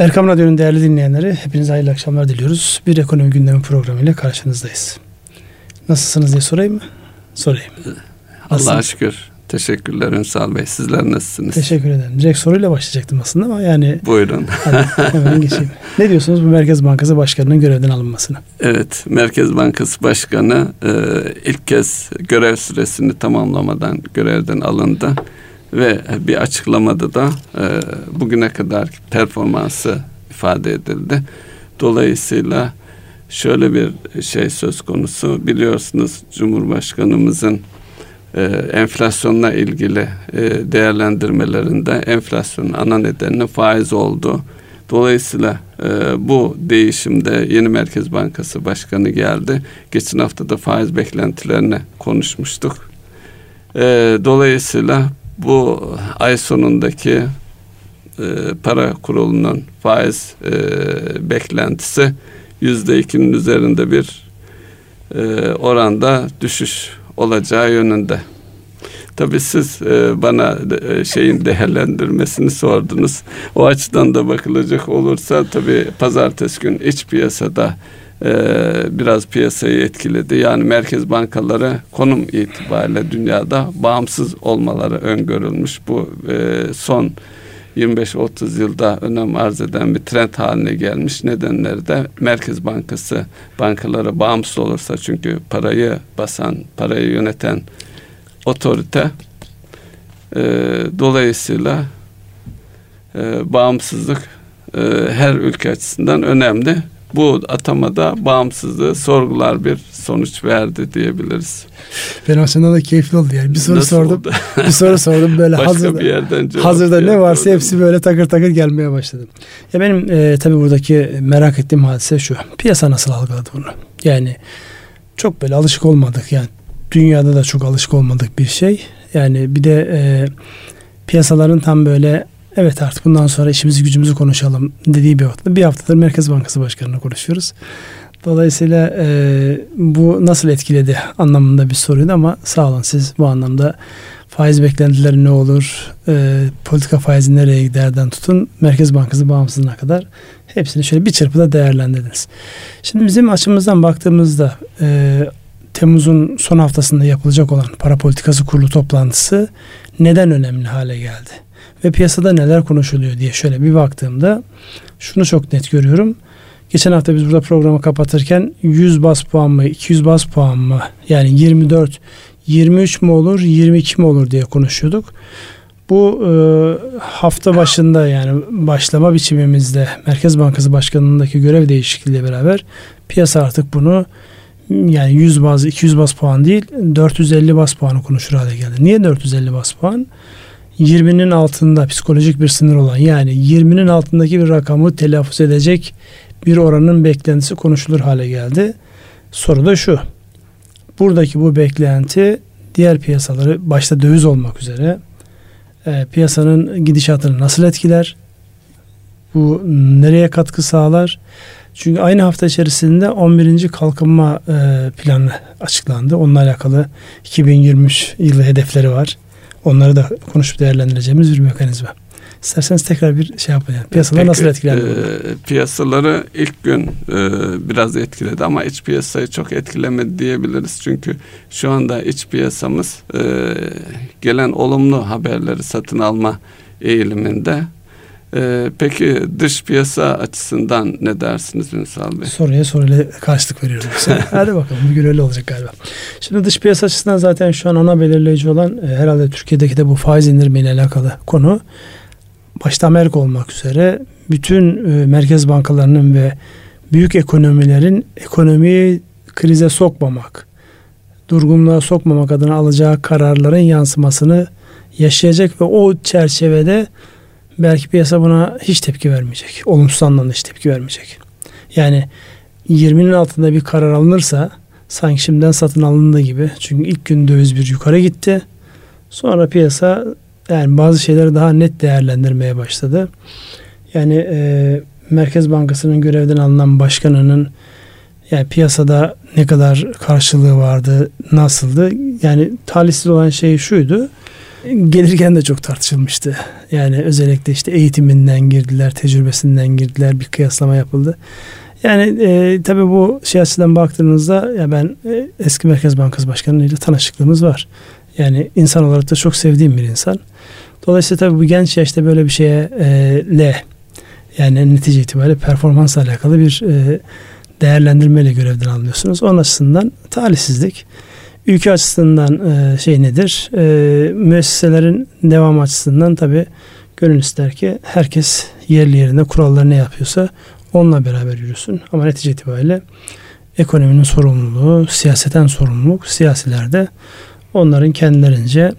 Erkam Radyo'nun değerli dinleyenleri hepinize hayırlı akşamlar diliyoruz. Bir ekonomi gündemi programıyla karşınızdayız. Nasılsınız diye sorayım mı? Sorayım. Allah'a şükür. Teşekkürler Ünsal Bey. Sizler nasılsınız? Teşekkür ederim. Direkt soruyla başlayacaktım aslında ama yani... Buyurun. Hadi hemen geçeyim. Ne diyorsunuz bu Merkez Bankası Başkanı'nın görevden alınmasına? Evet, Merkez Bankası Başkanı e, ilk kez görev süresini tamamlamadan görevden alındı ve bir açıklamada da e, bugüne kadar performansı ifade edildi. Dolayısıyla şöyle bir şey söz konusu biliyorsunuz Cumhurbaşkanımızın e, enflasyonla ilgili e, değerlendirmelerinde enflasyonun ana nedeni faiz oldu. Dolayısıyla e, bu değişimde yeni Merkez Bankası Başkanı geldi. Geçen hafta da faiz beklentilerini konuşmuştuk. E, dolayısıyla bu ay sonundaki e, para kurulunun faiz e, beklentisi yüzde ikinin üzerinde bir e, oranda düşüş olacağı yönünde. Tabii siz e, bana e, şeyin değerlendirmesini sordunuz. O açıdan da bakılacak olursa tabii pazartesi gün iç piyasada e, biraz piyasayı etkiledi. Yani merkez bankaları konum itibariyle dünyada bağımsız olmaları öngörülmüş. Bu e, son 25-30 yılda önem arz eden bir trend haline gelmiş. Nedenleri de Merkez Bankası bankalara bağımsız olursa çünkü parayı basan, parayı yöneten otorite e, dolayısıyla bağımsızlık her ülke açısından önemli bu atamada bağımsızlığı sorgular bir sonuç verdi diyebiliriz. Açımdan da keyifli oldu yani. Bir soru Nasıl sordum. Oldu? bir soru sordum böyle Başka hazırda, bir yerden hazırda ne varsa hepsi böyle takır takır gelmeye başladı. Ya benim e, tabii buradaki merak ettiğim hadise şu. Piyasa nasıl algıladı bunu? Yani çok böyle alışık olmadık yani dünyada da çok alışık olmadık bir şey. Yani bir de e, piyasaların tam böyle evet artık bundan sonra işimizi gücümüzü konuşalım dediği bir hafta. Bir haftadır Merkez Bankası Başkanı'na konuşuyoruz. Dolayısıyla e, bu nasıl etkiledi anlamında bir soruydu ama sağ olun siz bu anlamda faiz beklentileri ne olur, e, politika faizi nereye giderden tutun, Merkez Bankası bağımsızlığına kadar hepsini şöyle bir çırpıda değerlendirdiniz. Şimdi bizim açımızdan baktığımızda e, Temmuz'un son haftasında yapılacak olan para politikası kurulu toplantısı neden önemli hale geldi? Ve piyasada neler konuşuluyor diye şöyle bir baktığımda şunu çok net görüyorum. Geçen hafta biz burada programı kapatırken 100 bas puan mı 200 bas puan mı yani 24 23 mi olur 22 mi olur diye konuşuyorduk. Bu e, hafta başında yani başlama biçimimizde Merkez Bankası Başkanlığındaki görev değişikliğiyle beraber piyasa artık bunu yani 100 baz 200 bas puan değil 450 bas puanı konuşur hale geldi. Niye 450 bas puan? 20'nin altında psikolojik bir sınır olan yani 20'nin altındaki bir rakamı telaffuz edecek bir oranın beklentisi konuşulur hale geldi. Soru da şu. Buradaki bu beklenti diğer piyasaları başta döviz olmak üzere e, piyasanın gidişatını nasıl etkiler? Bu nereye katkı sağlar? Çünkü aynı hafta içerisinde 11. kalkınma e, planı açıklandı. Onunla alakalı 2023 yılı hedefleri var. Onları da konuşup değerlendireceğimiz bir mekanizma. İsterseniz tekrar bir şey yapın. Yani. Piyasalar nasıl etkilendi? E, piyasaları ilk gün e, biraz etkiledi ama iç piyasayı çok etkilemedi diyebiliriz. Çünkü şu anda iç piyasamız e, gelen olumlu haberleri satın alma eğiliminde ee, peki dış piyasa açısından ne dersiniz Ünsal Bey? Soruya soruyla karşılık veriyorum. Hadi bakalım bugün öyle olacak galiba. Şimdi dış piyasa açısından zaten şu an ana belirleyici olan e, herhalde Türkiye'deki de bu faiz indirmeyle alakalı konu. Başta Amerika olmak üzere bütün e, merkez bankalarının ve büyük ekonomilerin ekonomiyi krize sokmamak, durgunluğa sokmamak adına alacağı kararların yansımasını yaşayacak ve o çerçevede belki piyasa buna hiç tepki vermeyecek. Olumsuz anlamda hiç tepki vermeyecek. Yani 20'nin altında bir karar alınırsa sanki şimdiden satın alındığı gibi. Çünkü ilk gün döviz bir yukarı gitti. Sonra piyasa yani bazı şeyleri daha net değerlendirmeye başladı. Yani e, Merkez Bankası'nın görevden alınan başkanının yani piyasada ne kadar karşılığı vardı, nasıldı? Yani talihsiz olan şey şuydu. Gelirken de çok tartışılmıştı. Yani özellikle işte eğitiminden girdiler, tecrübesinden girdiler, bir kıyaslama yapıldı. Yani e, tabii bu şey açıdan baktığınızda ya ben e, eski Merkez Bankası Başkanı ile tanışıklığımız var. Yani insan olarak da çok sevdiğim bir insan. Dolayısıyla tabii bu genç yaşta böyle bir şeye e, le yani netice itibariyle performansla alakalı bir e, değerlendirmeyle görevden alıyorsunuz. Onun açısından talihsizlik. Ülke açısından e, şey nedir? E, müesseselerin devam açısından tabii gönül ister ki herkes yerli yerine kuralları ne yapıyorsa onunla beraber yürüsün. Ama netice itibariyle ekonominin sorumluluğu, siyaseten sorumluluk siyasilerde onların kendilerince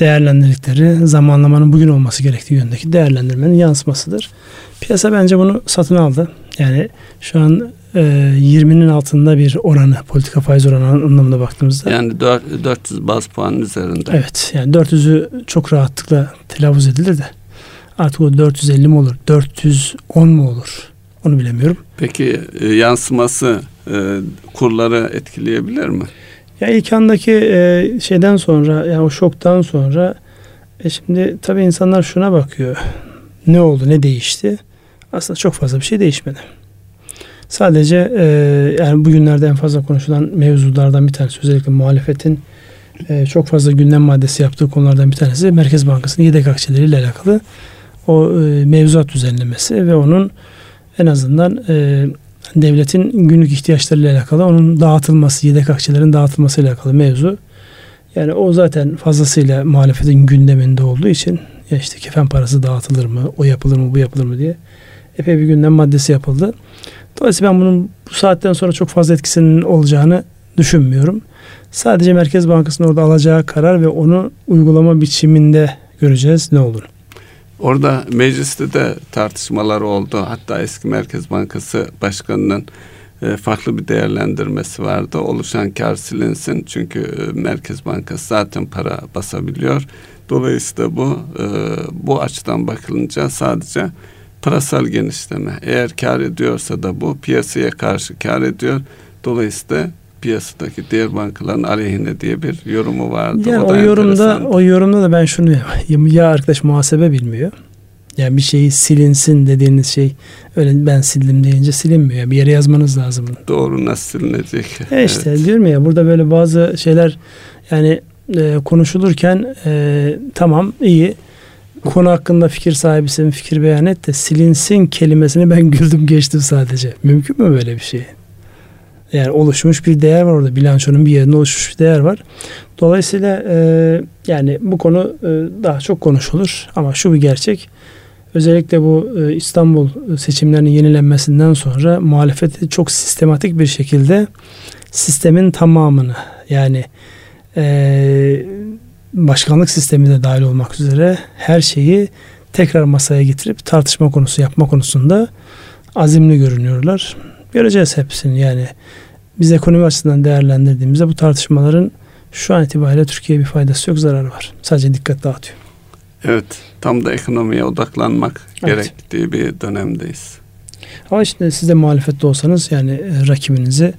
değerlendirdikleri zamanlamanın bugün olması gerektiği yöndeki değerlendirmenin yansımasıdır. Piyasa bence bunu satın aldı. Yani şu an 20'nin altında bir oranı, politika faiz oranı anlamında baktığımızda. Yani 400 baz puanın üzerinde. Evet. Yani 400'ü çok rahatlıkla telaffuz edilir de artık o 450 mi olur, 410 mu olur? Onu bilemiyorum. Peki e, yansıması e, kurları etkileyebilir mi? Ya ilk andaki e, şeyden sonra yani o şoktan sonra e şimdi tabii insanlar şuna bakıyor. Ne oldu, ne değişti? Aslında çok fazla bir şey değişmedi. Sadece e, yani bugünlerde en fazla konuşulan mevzulardan bir tanesi özellikle muhalefetin e, çok fazla gündem maddesi yaptığı konulardan bir tanesi Merkez Bankası'nın yedek akçeleriyle alakalı o e, mevzuat düzenlemesi ve onun en azından e, devletin günlük ihtiyaçlarıyla alakalı onun dağıtılması, yedek akçelerin dağıtılması ile alakalı mevzu. Yani o zaten fazlasıyla muhalefetin gündeminde olduğu için ya işte kefen parası dağıtılır mı, o yapılır mı, bu yapılır mı diye epey bir gündem maddesi yapıldı. Dolayısıyla ben bunun bu saatten sonra çok fazla etkisinin olacağını düşünmüyorum. Sadece Merkez Bankası'nın orada alacağı karar ve onu uygulama biçiminde göreceğiz ne olur. Orada mecliste de tartışmalar oldu. Hatta eski Merkez Bankası Başkanı'nın e, farklı bir değerlendirmesi vardı. Oluşan kar silinsin çünkü e, Merkez Bankası zaten para basabiliyor. Dolayısıyla bu e, bu açıdan bakılınca sadece parasal genişleme. Eğer kar ediyorsa da bu piyasaya karşı kar ediyor. Dolayısıyla piyasadaki diğer bankaların aleyhine diye bir yorumu vardı. Yani o, o yorumda o yorumda da ben şunu ya arkadaş muhasebe bilmiyor. Yani bir şeyi silinsin dediğiniz şey öyle ben sildim deyince silinmiyor. Bir yere yazmanız lazım. Doğru nasıl silinecek? E işte evet. diyorum ya burada böyle bazı şeyler yani e, konuşulurken e, tamam iyi konu hakkında fikir sahibisin fikir beyan et de silinsin kelimesini ben güldüm geçtim sadece. Mümkün mü böyle bir şey? Yani oluşmuş bir değer var orada. Bilançonun bir yerinde oluşmuş bir değer var. Dolayısıyla e, yani bu konu e, daha çok konuşulur. Ama şu bir gerçek. Özellikle bu e, İstanbul seçimlerinin yenilenmesinden sonra muhalefeti çok sistematik bir şekilde sistemin tamamını yani e, başkanlık sistemi de dahil olmak üzere her şeyi tekrar masaya getirip tartışma konusu yapma konusunda azimli görünüyorlar. Göreceğiz hepsini yani biz ekonomi açısından değerlendirdiğimizde bu tartışmaların şu an itibariyle Türkiye'ye bir faydası yok, zararı var. Sadece dikkat dağıtıyor. Evet, tam da ekonomiye odaklanmak evet. gerektiği bir dönemdeyiz. Ama işte siz de muhalefette olsanız yani e, rakibinizi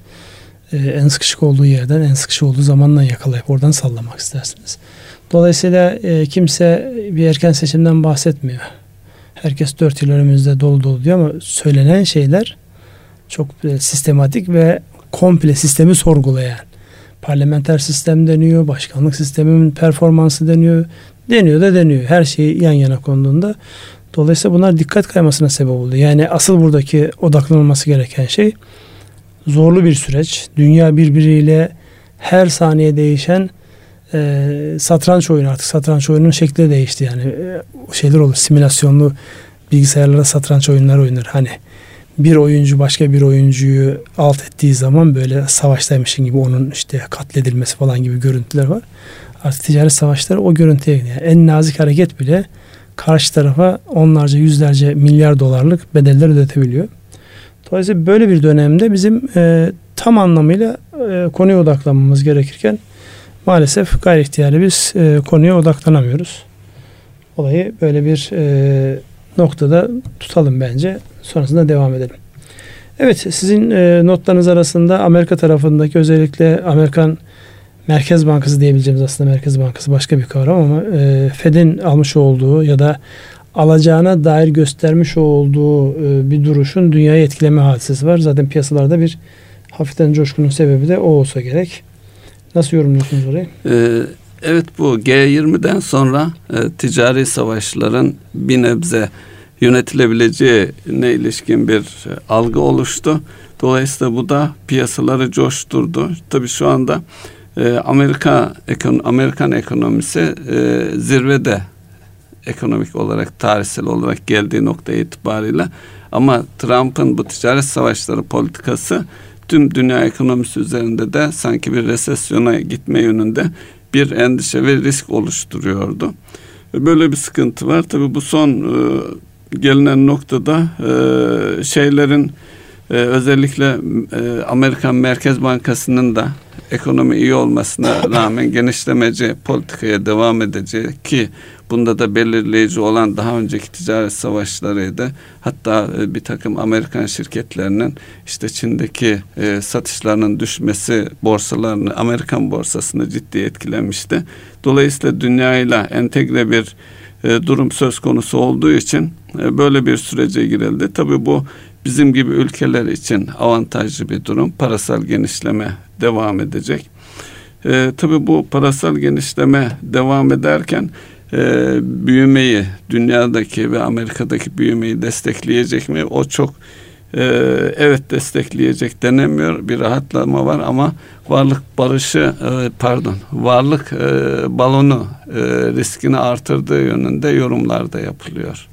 e, en sıkışık olduğu yerden en sıkışık olduğu zamandan yakalayıp oradan sallamak istersiniz. Dolayısıyla e, kimse bir erken seçimden bahsetmiyor. Herkes dört yıl önümüzde dolu dolu diyor ama söylenen şeyler çok sistematik ve komple sistemi sorgulayan parlamenter sistem deniyor, başkanlık sisteminin performansı deniyor, deniyor da deniyor. Her şey yan yana konduğunda. Dolayısıyla bunlar dikkat kaymasına sebep oldu. Yani asıl buradaki odaklanılması gereken şey zorlu bir süreç. Dünya birbiriyle her saniye değişen e, satranç oyunu artık satranç oyunun şekli değişti yani e, şeyler olur simülasyonlu bilgisayarlara satranç oyunları oynanır hani bir oyuncu başka bir oyuncuyu alt ettiği zaman böyle savaştaymışın gibi onun işte katledilmesi falan gibi görüntüler var. Artık ticaret savaşları o görüntüye gidiyor. Yani en nazik hareket bile karşı tarafa onlarca yüzlerce milyar dolarlık bedeller ödetebiliyor. Dolayısıyla böyle bir dönemde bizim e, tam anlamıyla e, konuya odaklanmamız gerekirken maalesef gayri ihtiyari biz e, konuya odaklanamıyoruz. Olayı böyle bir e, noktada tutalım bence. Sonrasında devam edelim. Evet sizin e, notlarınız arasında Amerika tarafındaki özellikle Amerikan Merkez Bankası diyebileceğimiz aslında Merkez Bankası başka bir kavram ama e, Fed'in almış olduğu ya da alacağına dair göstermiş olduğu e, bir duruşun dünyayı etkileme hadisesi var. Zaten piyasalarda bir hafiften coşkunun sebebi de o olsa gerek. Nasıl yorumluyorsunuz orayı? Ee, evet bu G20'den sonra e, ticari savaşların bir nebze yönetilebileceğine ilişkin bir e, algı oluştu. Dolayısıyla bu da piyasaları coşturdu. Tabii şu anda e, Amerika ekon, Amerikan ekonomisi e, zirvede ekonomik olarak tarihsel olarak geldiği nokta itibariyle ama Trump'ın bu ticaret savaşları politikası tüm dünya ekonomisi üzerinde de sanki bir resesyona gitme yönünde bir endişe ve risk oluşturuyordu. Böyle bir sıkıntı var. Tabii bu son e, gelinen noktada e, şeylerin e, özellikle e, Amerikan Merkez Bankası'nın da ekonomi iyi olmasına rağmen genişlemeci politikaya devam edecek ki bunda da belirleyici olan daha önceki ticaret savaşlarıydı. Hatta e, bir takım Amerikan şirketlerinin işte Çin'deki e, satışlarının düşmesi borsalarını Amerikan borsasını ciddi etkilemişti. Dolayısıyla dünyayla entegre bir e, durum söz konusu olduğu için e, böyle bir sürece girildi. Tabii bu bizim gibi ülkeler için avantajlı bir durum. Parasal genişleme devam edecek. E, tabii bu parasal genişleme devam ederken e, büyümeyi, dünyadaki ve Amerika'daki büyümeyi destekleyecek mi? O çok e, evet destekleyecek denemiyor. Bir rahatlama var ama varlık barışı e, pardon varlık e, balonu e, riskini artırdığı yönünde yorumlar da yapılıyor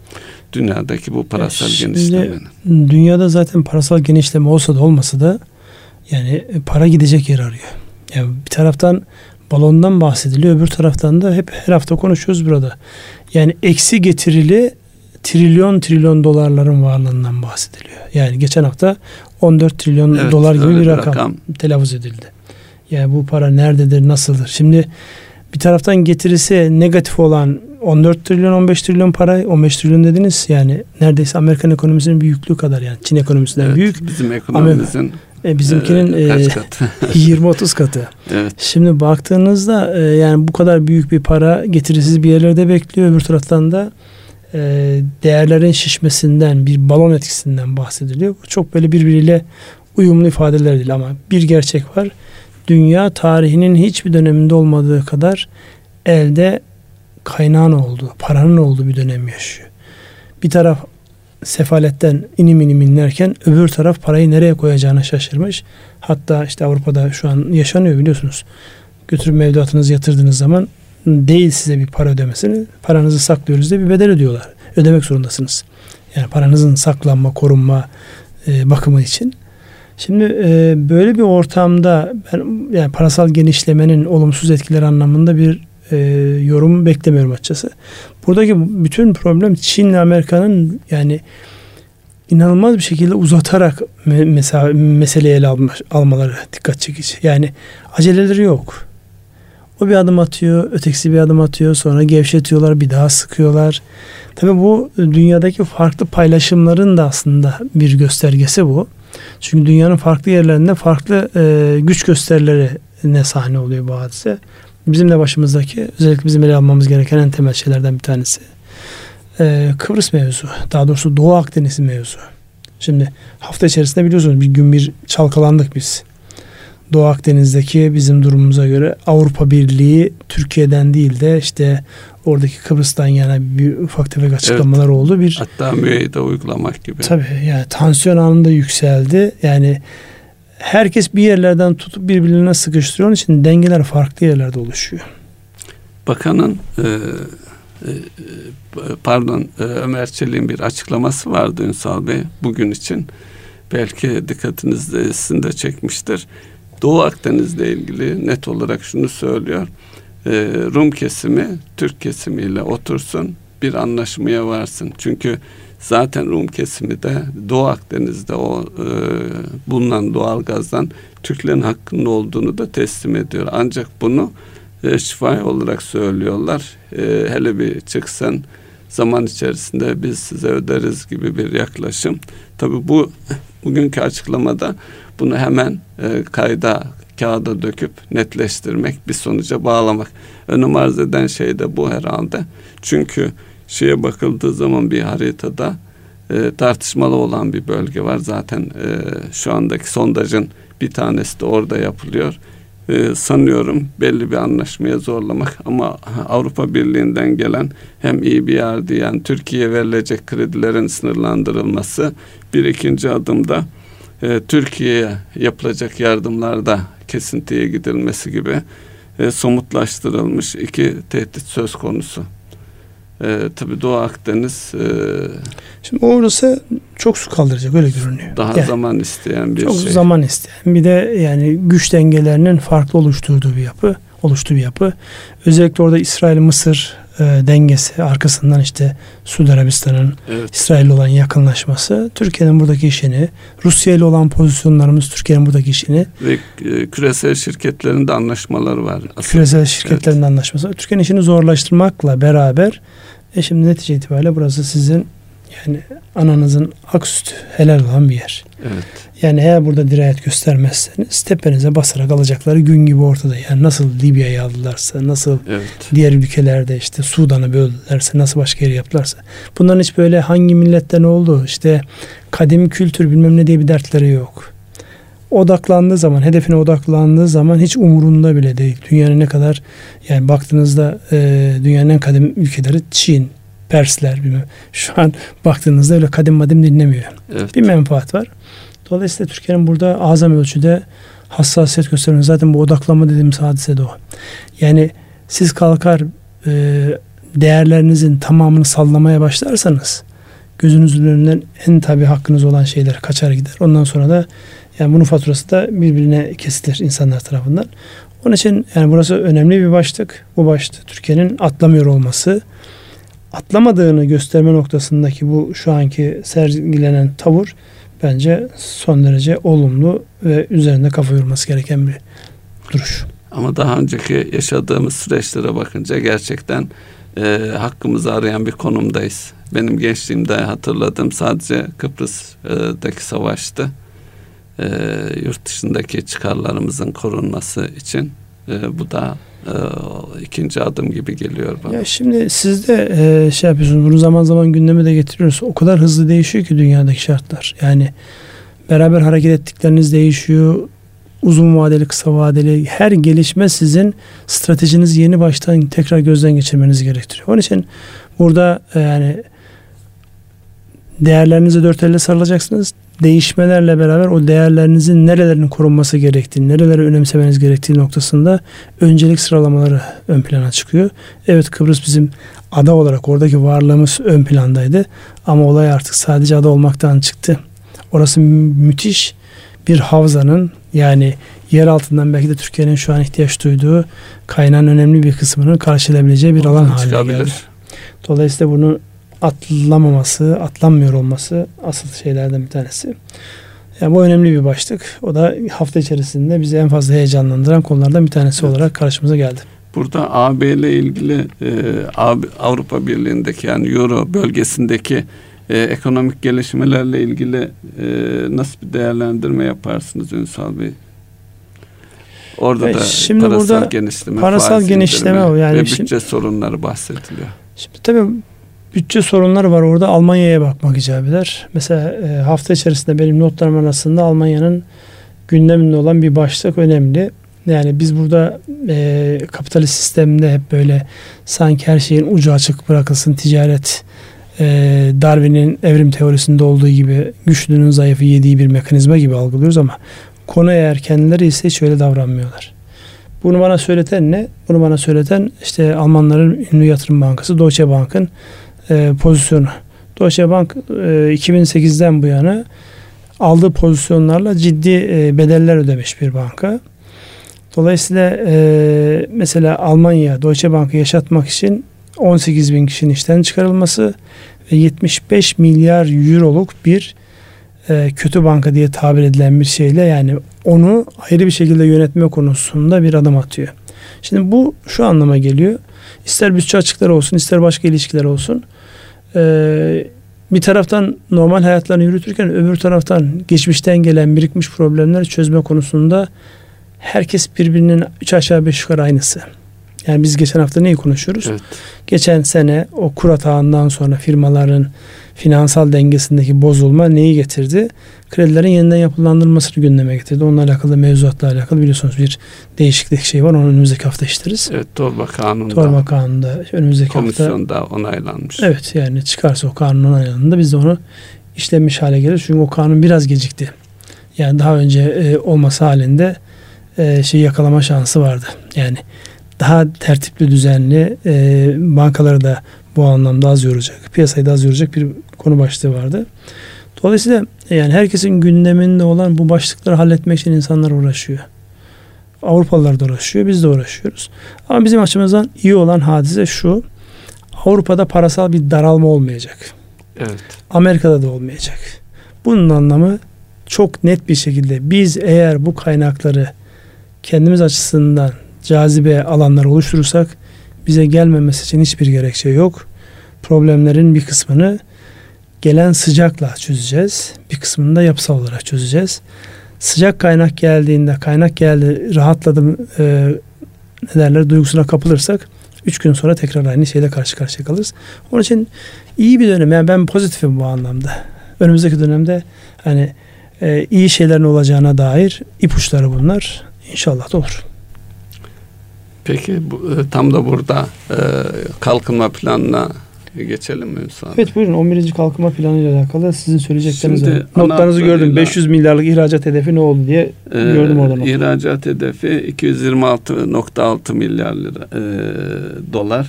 dünyadaki bu parasal Şimdi, genişlemenin. Dünyada zaten parasal genişleme olsa da olmasa da yani para gidecek yer arıyor. Yani bir taraftan balondan bahsediliyor. Öbür taraftan da hep her hafta konuşuyoruz burada. Yani eksi getirili trilyon trilyon dolarların varlığından bahsediliyor. Yani geçen hafta 14 trilyon evet, dolar gibi bir rakam, rakam telaffuz edildi. Yani bu para nerededir, nasıldır? Şimdi bir taraftan getirisi negatif olan 14 trilyon 15 trilyon para 15 trilyon dediniz yani neredeyse Amerikan ekonomisinin büyüklüğü kadar yani Çin ekonomisinden evet, büyük. Bizim ekonomimizin e, bizimkinin e, katı? 20-30 katı. Evet. Şimdi baktığınızda e, yani bu kadar büyük bir para getirisiz bir yerlerde bekliyor. Öbür taraftan da e, değerlerin şişmesinden bir balon etkisinden bahsediliyor. Çok böyle birbiriyle uyumlu ifadeler değil ama bir gerçek var. Dünya tarihinin hiçbir döneminde olmadığı kadar elde kaynağın olduğu, paranın olduğu bir dönem yaşıyor. Bir taraf sefaletten inim inim inlerken öbür taraf parayı nereye koyacağına şaşırmış. Hatta işte Avrupa'da şu an yaşanıyor biliyorsunuz. Götürüp mevduatınızı yatırdığınız zaman değil size bir para ödemesini paranızı saklıyoruz diye bir bedel ödüyorlar. Ödemek zorundasınız. Yani paranızın saklanma, korunma e, bakımı için. Şimdi e, böyle bir ortamda ben yani parasal genişlemenin olumsuz etkileri anlamında bir e, yorum beklemiyorum açıkçası. Buradaki bütün problem Çin ile Amerika'nın yani inanılmaz bir şekilde uzatarak mesela meseleyi ele alma, almaları dikkat çekici. Yani aceleleri yok. O bir adım atıyor, ötekisi bir adım atıyor, sonra gevşetiyorlar, bir daha sıkıyorlar. Tabii bu dünyadaki farklı paylaşımların da aslında bir göstergesi bu. Çünkü dünyanın farklı yerlerinde farklı e, güç gösterileri ne sahne oluyor bu hadise bizim de başımızdaki özellikle bizim ele almamız gereken en temel şeylerden bir tanesi. Ee, Kıbrıs mevzu. Daha doğrusu Doğu Akdeniz mevzu. Şimdi hafta içerisinde biliyorsunuz bir gün bir çalkalandık biz. Doğu Akdeniz'deki bizim durumumuza göre Avrupa Birliği Türkiye'den değil de işte oradaki Kıbrıs'tan yana bir ufak tefek açıklamalar evet. oldu. Bir hatta müeyyide uygulamak gibi. Tabii yani tansiyon anında yükseldi. Yani herkes bir yerlerden tutup birbirine sıkıştırıyor. Onun için dengeler farklı yerlerde oluşuyor. Bakanın e, e, pardon e, Ömer Çelik'in bir açıklaması vardı Ünsal Bey bugün için. Belki dikkatinizde sizin de çekmiştir. Doğu Akdeniz'le ilgili net olarak şunu söylüyor. E, Rum kesimi Türk kesimiyle otursun bir anlaşmaya varsın. Çünkü Zaten Rum kesimi de Doğu Akdeniz'de o e, bulunan doğal gazdan Türklerin hakkında olduğunu da teslim ediyor. Ancak bunu e, şifa olarak söylüyorlar. E, hele bir çıksan zaman içerisinde biz size öderiz gibi bir yaklaşım. Tabi bu bugünkü açıklamada bunu hemen e, kayda kağıda döküp netleştirmek, bir sonuca bağlamak. Önüm arz eden şey de bu herhalde. Çünkü şeye bakıldığı zaman bir haritada e, tartışmalı olan bir bölge var. Zaten e, şu andaki sondajın bir tanesi de orada yapılıyor. E, sanıyorum belli bir anlaşmaya zorlamak ama Avrupa Birliği'nden gelen hem yer diyen Türkiye'ye verilecek kredilerin sınırlandırılması bir ikinci adımda e, Türkiye'ye yapılacak yardımlarda kesintiye gidilmesi gibi e, somutlaştırılmış iki tehdit söz konusu. E, tabii Doğu Akdeniz e, Şimdi orası çok su kaldıracak öyle görünüyor. Daha yani, zaman isteyen bir çok şey. Çok zaman isteyen. Bir de yani güç dengelerinin farklı oluşturduğu bir yapı, oluştuğu bir yapı. Özellikle orada İsrail Mısır e, dengesi arkasından işte Suudi Arabistan'ın evet. İsrail olan yakınlaşması Türkiye'nin buradaki işini Rusya ile olan pozisyonlarımız Türkiye'nin buradaki işini ve e, küresel şirketlerin de anlaşmaları var. Aslında. Küresel şirketlerin evet. anlaşması. Türkiye'nin işini zorlaştırmakla beraber e şimdi netice itibariyle burası sizin yani ananızın ak sütü helal olan bir yer. Evet. Yani eğer burada dirayet göstermezseniz tepenize basarak alacakları gün gibi ortada. Yani nasıl Libya'yı aldılarsa, nasıl evet. diğer ülkelerde işte Sudan'ı böldülerse, nasıl başka yeri yaptılarsa. Bunların hiç böyle hangi milletten oldu, işte kadim kültür bilmem ne diye bir dertleri yok. Odaklandığı zaman, hedefine odaklandığı zaman hiç umurunda bile değil. Dünyanın ne kadar yani baktığınızda e, dünyanın en kadim ülkeleri Çin, Persler bilmem. Şu an baktığınızda öyle kadim madim dinlemiyor. Evet. Bir menfaat var. Dolayısıyla Türkiye'nin burada azam ölçüde hassasiyet göstermesi. Zaten bu odaklanma dediğimiz hadise de o. Yani siz kalkar e, değerlerinizin tamamını sallamaya başlarsanız gözünüzün önünden en tabi hakkınız olan şeyler kaçar gider. Ondan sonra da yani bunun faturası da birbirine kesilir insanlar tarafından. Onun için yani burası önemli bir başlık. Bu başlık Türkiye'nin atlamıyor olması, atlamadığını gösterme noktasındaki bu şu anki sergilenen tavır bence son derece olumlu ve üzerinde kafa yorması gereken bir duruş. Ama daha önceki yaşadığımız süreçlere bakınca gerçekten e, hakkımızı arayan bir konumdayız. Benim gençliğimde hatırladığım sadece Kıbrıs'taki savaştı. E, yurt dışındaki çıkarlarımızın korunması için e, bu da ikinci adım gibi geliyor bana. Ya şimdi siz de e, şey yapıyorsunuz bunu zaman zaman gündeme de getiriyoruz. O kadar hızlı değişiyor ki dünyadaki şartlar. Yani beraber hareket ettikleriniz değişiyor. Uzun vadeli, kısa vadeli her gelişme sizin stratejinizi yeni baştan tekrar gözden geçirmeniz gerektiriyor. Onun için burada e, yani değerlerinize dört elle sarılacaksınız değişmelerle beraber o değerlerinizin nerelerinin korunması gerektiği, nereleri önemsemeniz gerektiği noktasında öncelik sıralamaları ön plana çıkıyor. Evet Kıbrıs bizim ada olarak oradaki varlığımız ön plandaydı ama olay artık sadece ada olmaktan çıktı. Orası müthiş bir havzanın yani yer altından belki de Türkiye'nin şu an ihtiyaç duyduğu kaynağın önemli bir kısmının karşılayabileceği bir alan haline geldi. Dolayısıyla bunu atlamaması, atlanmıyor olması asıl şeylerden bir tanesi. Yani bu önemli bir başlık. O da hafta içerisinde bizi en fazla heyecanlandıran konulardan bir tanesi evet. olarak karşımıza geldi. Burada AB ile ilgili e, Avrupa Birliği'ndeki yani Euro bölgesindeki e, ekonomik gelişmelerle ilgili e, nasıl bir değerlendirme yaparsınız Ünsal Bey? Orada e, da şimdi parasal burada genişleme, parasal genişleme o yani ve bütçe şimdi, sorunları bahsediliyor. Şimdi tabii bütçe sorunları var orada Almanya'ya bakmak icap eder. Mesela e, hafta içerisinde benim notlarım arasında Almanya'nın gündeminde olan bir başlık önemli. Yani biz burada e, kapitalist sistemde hep böyle sanki her şeyin ucu açık bırakılsın ticaret e, Darwin'in evrim teorisinde olduğu gibi güçlünün zayıfı yediği bir mekanizma gibi algılıyoruz ama konu eğer kendileri ise hiç öyle davranmıyorlar. Bunu bana söyleten ne? Bunu bana söyleten işte Almanların ünlü yatırım bankası Deutsche Bank'ın e, pozisyonu. Deutsche Bank e, 2008'den bu yana aldığı pozisyonlarla ciddi e, bedeller ödemiş bir banka. Dolayısıyla e, mesela Almanya Deutsche Bank'ı yaşatmak için 18 bin kişinin işten çıkarılması ve 75 milyar euroluk bir e, kötü banka diye tabir edilen bir şeyle yani onu ayrı bir şekilde yönetme konusunda bir adım atıyor. Şimdi bu şu anlama geliyor. İster bütçe açıkları olsun, ister başka ilişkiler olsun. Ee, bir taraftan normal hayatlarını yürütürken öbür taraftan geçmişten gelen birikmiş problemleri çözme konusunda herkes birbirinin üç aşağı beş yukarı aynısı. Yani biz geçen hafta neyi konuşuyoruz? Evet. Geçen sene o kur atağından sonra firmaların finansal dengesindeki bozulma neyi getirdi? Kredilerin yeniden yapılandırılmasını gündeme getirdi. Onunla alakalı mevzuatla alakalı biliyorsunuz bir değişiklik şey var. Onu önümüzdeki hafta işleriz. Evet Torba Kanunu'nda. Torba Kanunu'nda önümüzdeki komisyonda hafta. onaylanmış. Evet yani çıkarsa o kanun onaylandığında biz de onu işlemiş hale gelir. Çünkü o kanun biraz gecikti. Yani daha önce e, olması halinde e, şey yakalama şansı vardı. Yani daha tertipli düzenli e, bankaları da bu anlamda az yoracak, piyasayı da az yoracak bir konu başlığı vardı. Dolayısıyla e, yani herkesin gündeminde olan bu başlıkları halletmek için insanlar uğraşıyor. Avrupalılar da uğraşıyor, biz de uğraşıyoruz. Ama bizim açımızdan iyi olan hadise şu. Avrupa'da parasal bir daralma olmayacak. Evet. Amerika'da da olmayacak. Bunun anlamı çok net bir şekilde biz eğer bu kaynakları kendimiz açısından cazibe alanlar oluşturursak bize gelmemesi için hiçbir gerekçe yok. Problemlerin bir kısmını gelen sıcakla çözeceğiz. Bir kısmını da yapısal olarak çözeceğiz. Sıcak kaynak geldiğinde kaynak geldi rahatladım e, ne derler duygusuna kapılırsak üç gün sonra tekrar aynı şeyle karşı karşıya kalırız. Onun için iyi bir dönem. Yani ben pozitifim bu anlamda. Önümüzdeki dönemde hani e, iyi şeylerin olacağına dair ipuçları bunlar. İnşallah da olur. Peki bu, e, tam da burada e, kalkınma planına geçelim mi Ünsal Evet buyurun 11. kalkınma planı ile alakalı sizin söyleyecekleriniz var. Notlarınızı gördüm. 500 milyarlık ihracat hedefi ne oldu diye e, gördüm orada. Notları. İhracat hedefi 226.6 milyar lira e, dolar.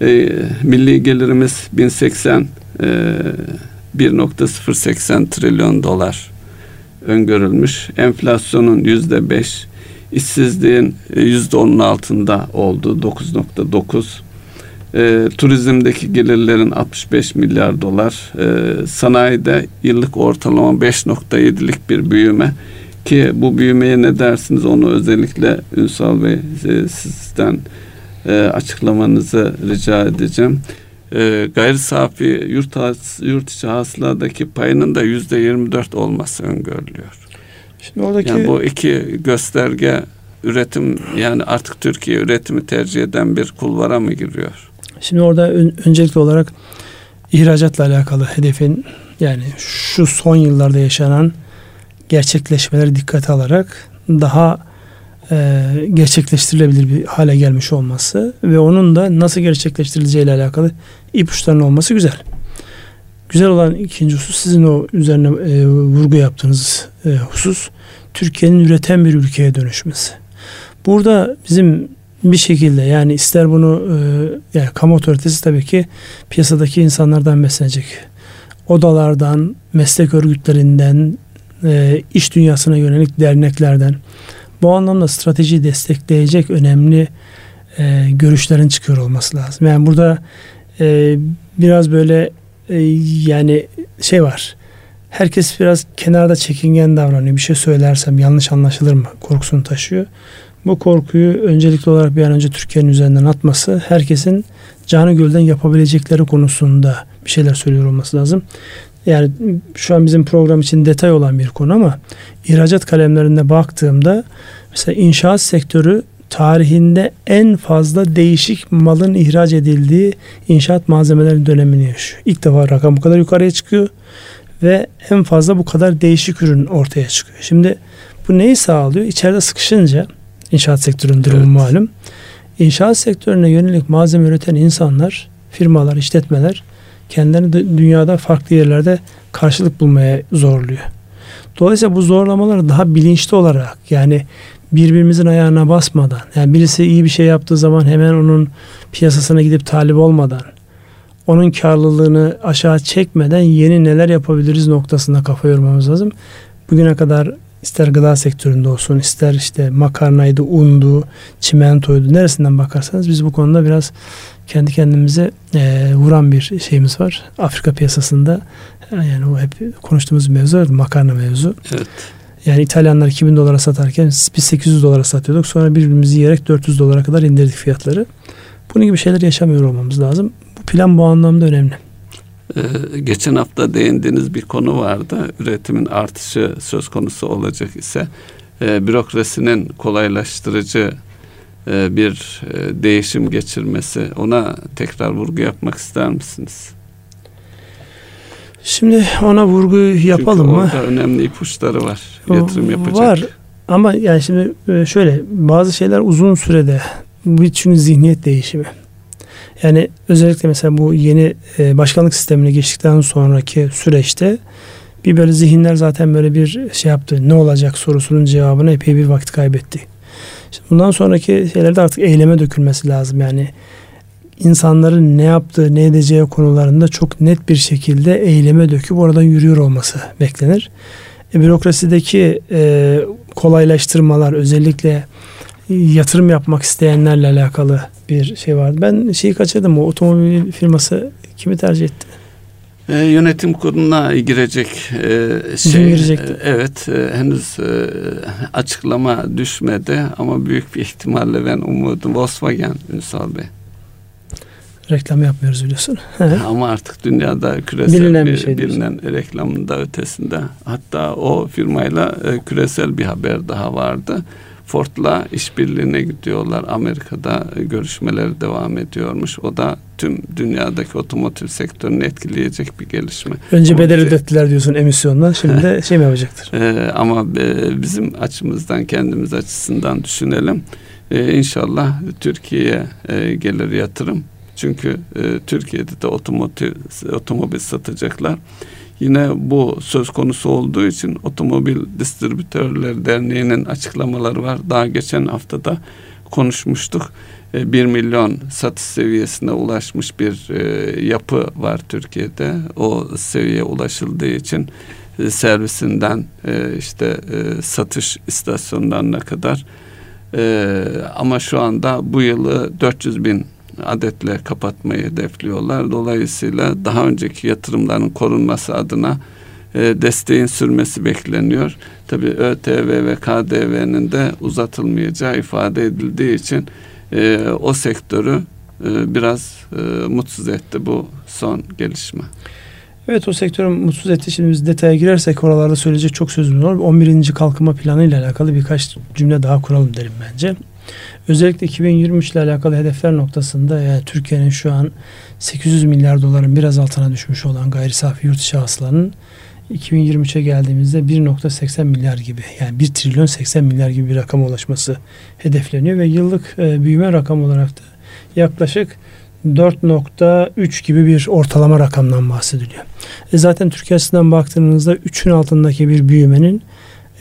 E, milli gelirimiz 1080 e, 1.080 trilyon dolar öngörülmüş. Enflasyonun yüzde beş, işsizliğin e, yüzde onun altında oldu 9.9. E, turizmdeki gelirlerin 65 milyar dolar, e, sanayide yıllık ortalama 5.7'lik bir büyüme ki bu büyümeye ne dersiniz onu özellikle Ünsal Bey e, sizden e, açıklamanızı rica edeceğim. E, gayri safi yurt, yurt içi hasıladaki payının da yüzde 24 olması öngörülüyor. Şimdi oradaki yani bu iki gösterge üretim yani artık Türkiye üretimi tercih eden bir kulvara mı giriyor? Şimdi orada ön, öncelikli olarak ihracatla alakalı hedefin yani şu son yıllarda yaşanan gerçekleşmeleri dikkate alarak daha e, gerçekleştirilebilir bir hale gelmiş olması ve onun da nasıl gerçekleştirileceği ile alakalı ipuçlarının olması güzel. Güzel olan ikinci husus sizin o üzerine e, vurgu yaptığınız e, husus Türkiye'nin üreten bir ülkeye dönüşmesi. Burada bizim bir şekilde yani ister bunu e, yani kamu otoritesi tabii ki piyasadaki insanlardan beslenecek. Odalardan, meslek örgütlerinden, e, iş dünyasına yönelik derneklerden bu anlamda stratejiyi destekleyecek önemli e, görüşlerin çıkıyor olması lazım. Yani burada e, biraz böyle e, yani şey var. Herkes biraz kenarda çekingen davranıyor. Bir şey söylersem yanlış anlaşılır mı korkusunu taşıyor. Bu korkuyu öncelikli olarak bir an önce Türkiye'nin üzerinden atması, herkesin canı gölden yapabilecekleri konusunda bir şeyler söylüyor olması lazım. Yani şu an bizim program için detay olan bir konu ama ihracat kalemlerinde baktığımda mesela inşaat sektörü tarihinde en fazla değişik malın ihraç edildiği inşaat malzemeleri dönemini yaşıyor. İlk defa rakam bu kadar yukarıya çıkıyor ve en fazla bu kadar değişik ürün ortaya çıkıyor. Şimdi bu neyi sağlıyor? İçeride sıkışınca inşaat sektörünün durumu evet. malum. İnşaat sektörüne yönelik malzeme üreten insanlar, firmalar, işletmeler kendilerini dünyada farklı yerlerde karşılık bulmaya zorluyor. Dolayısıyla bu zorlamaları daha bilinçli olarak yani birbirimizin ayağına basmadan yani birisi iyi bir şey yaptığı zaman hemen onun piyasasına gidip talip olmadan onun karlılığını aşağı çekmeden yeni neler yapabiliriz noktasında kafa yormamız lazım. Bugüne kadar ister gıda sektöründe olsun ister işte makarnaydı, undu, çimentoydu neresinden bakarsanız biz bu konuda biraz kendi kendimize e, vuran bir şeyimiz var. Afrika piyasasında yani o hep konuştuğumuz mevzu makarna mevzu. Evet. Yani İtalyanlar 2000 dolara satarken biz 800 dolara satıyorduk. Sonra birbirimizi yiyerek 400 dolara kadar indirdik fiyatları. Bunun gibi şeyler yaşamıyor olmamız lazım. Bu plan bu anlamda önemli. Ee, geçen hafta değindiğiniz bir konu vardı. Üretimin artışı söz konusu olacak ise e, bürokrasinin kolaylaştırıcı e, bir e, değişim geçirmesi ona tekrar vurgu yapmak ister misiniz? Şimdi ona vurgu yapalım Çünkü mı? Orada önemli ipuçları var. Yatırım yapacak. Var. Ama yani şimdi e, şöyle bazı şeyler uzun sürede çünkü zihniyet değişimi. Yani özellikle mesela bu yeni e, başkanlık sistemine geçtikten sonraki süreçte bir böyle zihinler zaten böyle bir şey yaptı. Ne olacak sorusunun cevabına epey bir vakit kaybetti. İşte bundan sonraki şeylerde artık eyleme dökülmesi lazım. Yani insanların ne yaptığı, ne edeceği konularında çok net bir şekilde eyleme döküp oradan yürüyor olması beklenir. E, bürokrasideki e, kolaylaştırmalar özellikle yatırım yapmak isteyenlerle alakalı bir şey vardı. Ben şeyi kaçırdım. O otomobil firması kimi tercih etti? E, yönetim kuruluna girecek e, şey. E, evet, e, henüz e, açıklama düşmedi ama büyük bir ihtimalle ben umudum Volkswagen Ünsal Bey. Reklam yapmıyoruz biliyorsun. ama artık dünyada küresel bilinen bir, bir şey bilinen reklamın da ötesinde. Hatta o firmayla e, küresel bir haber daha vardı. Ford'la işbirliğine gidiyorlar. Amerika'da görüşmeler devam ediyormuş. O da tüm dünyadaki otomotiv sektörünü etkileyecek bir gelişme. Önce bedel ödettiler diyorsun emisyondan. Şimdi de şey mi yapacaktır? Ee, ama e, bizim açımızdan kendimiz açısından düşünelim. Ee, inşallah Türkiye'ye e, gelir yatırım. Çünkü e, Türkiye'de de otomotiv otomobil satacaklar. Yine bu söz konusu olduğu için Otomobil Distribütörler Derneği'nin açıklamaları var. Daha geçen haftada konuşmuştuk. 1 e, milyon satış seviyesine ulaşmış bir e, yapı var Türkiye'de. O seviyeye ulaşıldığı için e, servisinden işte satış istasyonlarına kadar ama şu anda bu yılı 400 bin adetle kapatmayı hedefliyorlar. Dolayısıyla daha önceki yatırımların korunması adına e, desteğin sürmesi bekleniyor. Tabii ÖTV ve KDV'nin de uzatılmayacağı ifade edildiği için e, o sektörü e, biraz e, mutsuz etti bu son gelişme. Evet o sektörü mutsuz etti. Şimdi biz detaya girersek oralarda söyleyecek çok sözümüz var. 11. kalkınma planı ile alakalı birkaç cümle daha kuralım derim bence. Özellikle 2023 ile alakalı hedefler noktasında yani Türkiye'nin şu an 800 milyar doların biraz altına düşmüş olan gayri safi yurt içi hasılanın 2023'e geldiğimizde 1.80 milyar gibi yani 1 trilyon 80 milyar gibi bir rakama ulaşması hedefleniyor ve yıllık e, büyüme rakam olarak da yaklaşık 4.3 gibi bir ortalama rakamdan bahsediliyor. E zaten Türkiye açısından baktığınızda 3'ün altındaki bir büyümenin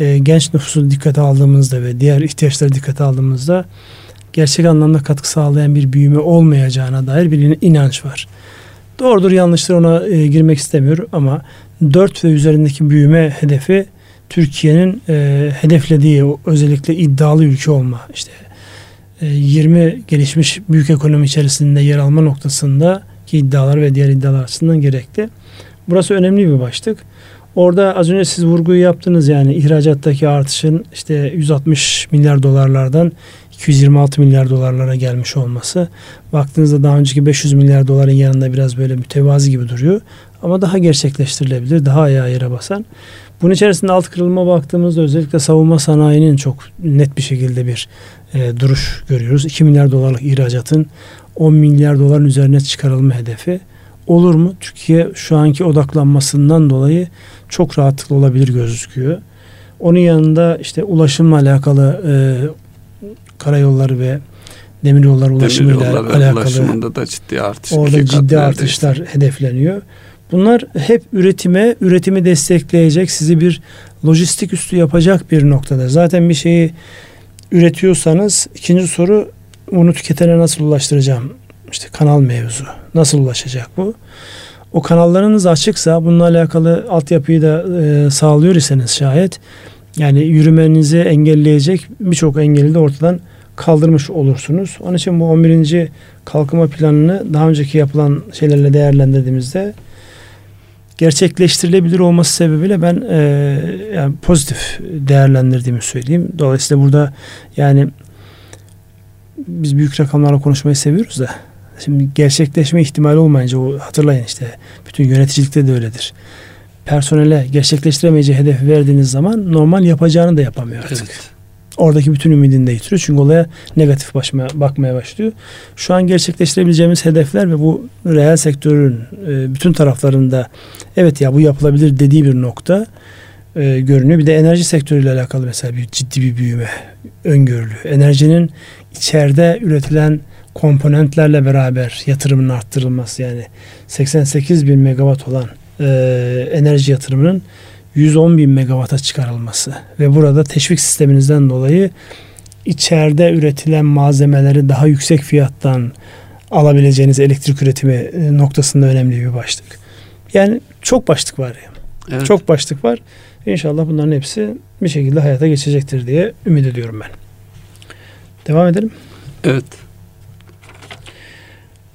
e, genç nüfusu dikkate aldığımızda ve diğer ihtiyaçları dikkate aldığımızda gerçek anlamda katkı sağlayan bir büyüme olmayacağına dair bir inanç var. Doğrudur yanlıştır ona e, girmek istemiyorum ama 4 ve üzerindeki büyüme hedefi Türkiye'nin e, hedeflediği özellikle iddialı ülke olma işte e, 20 gelişmiş büyük ekonomi içerisinde yer alma noktasında ki iddialar ve diğer iddialar açısından gerekli. Burası önemli bir başlık. Orada az önce siz vurguyu yaptınız yani ihracattaki artışın işte 160 milyar dolarlardan 226 milyar dolarlara gelmiş olması. Baktığınızda daha önceki 500 milyar doların yanında biraz böyle mütevazi gibi duruyor. Ama daha gerçekleştirilebilir, daha ayağa yere basan. Bunun içerisinde alt kırılma baktığımızda özellikle savunma sanayinin çok net bir şekilde bir e, duruş görüyoruz. 2 milyar dolarlık ihracatın 10 milyar doların üzerine çıkarılma hedefi olur mu? Türkiye şu anki odaklanmasından dolayı çok rahatlıkla olabilir gözüküyor. Onun yanında işte ulaşımla alakalı e, karayolları ve demiryolları ulaşımıyla Demir alakalı ulaşımında da ciddi artış. Orada ciddi artışlar neredeyse. hedefleniyor. Bunlar hep üretime, üretimi destekleyecek, sizi bir lojistik üstü yapacak bir noktada. Zaten bir şeyi üretiyorsanız ikinci soru bunu tüketene nasıl ulaştıracağım? İşte kanal mevzu. Nasıl ulaşacak bu? O kanallarınız açıksa bununla alakalı altyapıyı da e, sağlıyor iseniz şayet yani yürümenizi engelleyecek birçok engeli de ortadan kaldırmış olursunuz. Onun için bu 11. kalkınma planını daha önceki yapılan şeylerle değerlendirdiğimizde gerçekleştirilebilir olması sebebiyle ben e, yani pozitif değerlendirdiğimi söyleyeyim. Dolayısıyla burada yani biz büyük rakamlarla konuşmayı seviyoruz da Şimdi gerçekleşme ihtimali olmayınca o hatırlayın işte bütün yöneticilikte de öyledir. personele gerçekleştiremeyeceği hedefi verdiğiniz zaman normal yapacağını da yapamıyor artık. Evet. Oradaki bütün ümidini de yitiriyor. Çünkü olaya negatif başmaya, bakmaya başlıyor. Şu an gerçekleştirebileceğimiz hedefler ve bu reel sektörün e, bütün taraflarında evet ya bu yapılabilir dediği bir nokta e, görünüyor. Bir de enerji sektörüyle alakalı mesela bir ciddi bir büyüme öngörülüyor. Enerjinin içeride üretilen komponentlerle beraber yatırımın arttırılması yani 88 bin megawatt olan e, enerji yatırımının 110 bin megawata çıkarılması ve burada teşvik sisteminizden dolayı içeride üretilen malzemeleri daha yüksek fiyattan alabileceğiniz elektrik üretimi e, noktasında önemli bir başlık. Yani çok başlık var ya. Evet. Çok başlık var. İnşallah bunların hepsi bir şekilde hayata geçecektir diye ümit ediyorum ben. Devam edelim. Evet.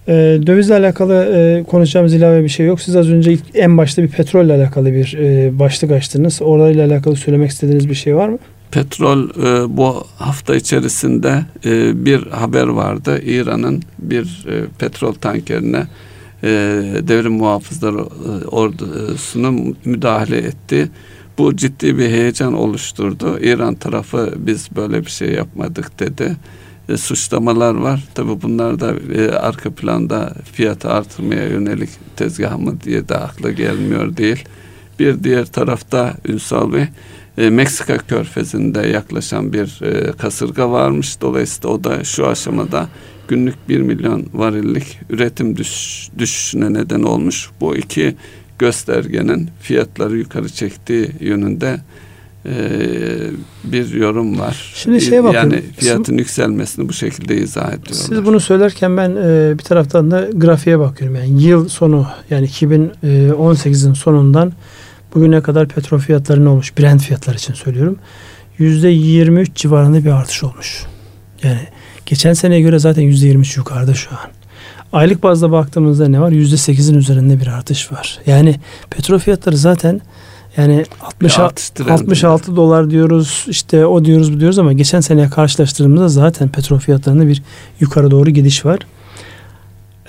E, dövizle alakalı e, konuşacağımız ilave bir şey yok. Siz az önce ilk, en başta bir petrolle alakalı bir e, başlık açtınız. Orayla alakalı söylemek istediğiniz bir şey var mı? Petrol e, bu hafta içerisinde e, bir haber vardı. İran'ın bir e, petrol tankerine e, devrim muhafızları e, ordusunu müdahale etti. Bu ciddi bir heyecan oluşturdu. İran tarafı biz böyle bir şey yapmadık dedi e, suçlamalar var. Tabi bunlar da e, arka planda fiyatı artırmaya yönelik tezgah mı diye de akla gelmiyor değil. Bir diğer tarafta Ünsal Bey e, Meksika körfezinde yaklaşan bir e, kasırga varmış. Dolayısıyla o da şu aşamada günlük bir milyon varillik üretim düş, düşüşüne neden olmuş. Bu iki göstergenin fiyatları yukarı çektiği yönünde ee, bir yorum var. Şimdi şey bakın. Yani fiyatın yükselmesini bu şekilde izah ediyorlar. Siz bunu söylerken ben e, bir taraftan da grafiğe bakıyorum. Yani yıl sonu yani 2018'in sonundan bugüne kadar petrol fiyatları ne olmuş? Brent fiyatlar için söylüyorum. %23 civarında bir artış olmuş. Yani geçen seneye göre zaten %23 yukarıda şu an. Aylık bazda baktığımızda ne var? %8'in üzerinde bir artış var. Yani petrol fiyatları zaten yani 60, 66 dolar diyoruz işte o diyoruz bu diyoruz ama geçen seneye karşılaştırdığımızda zaten petrol fiyatlarında bir yukarı doğru gidiş var.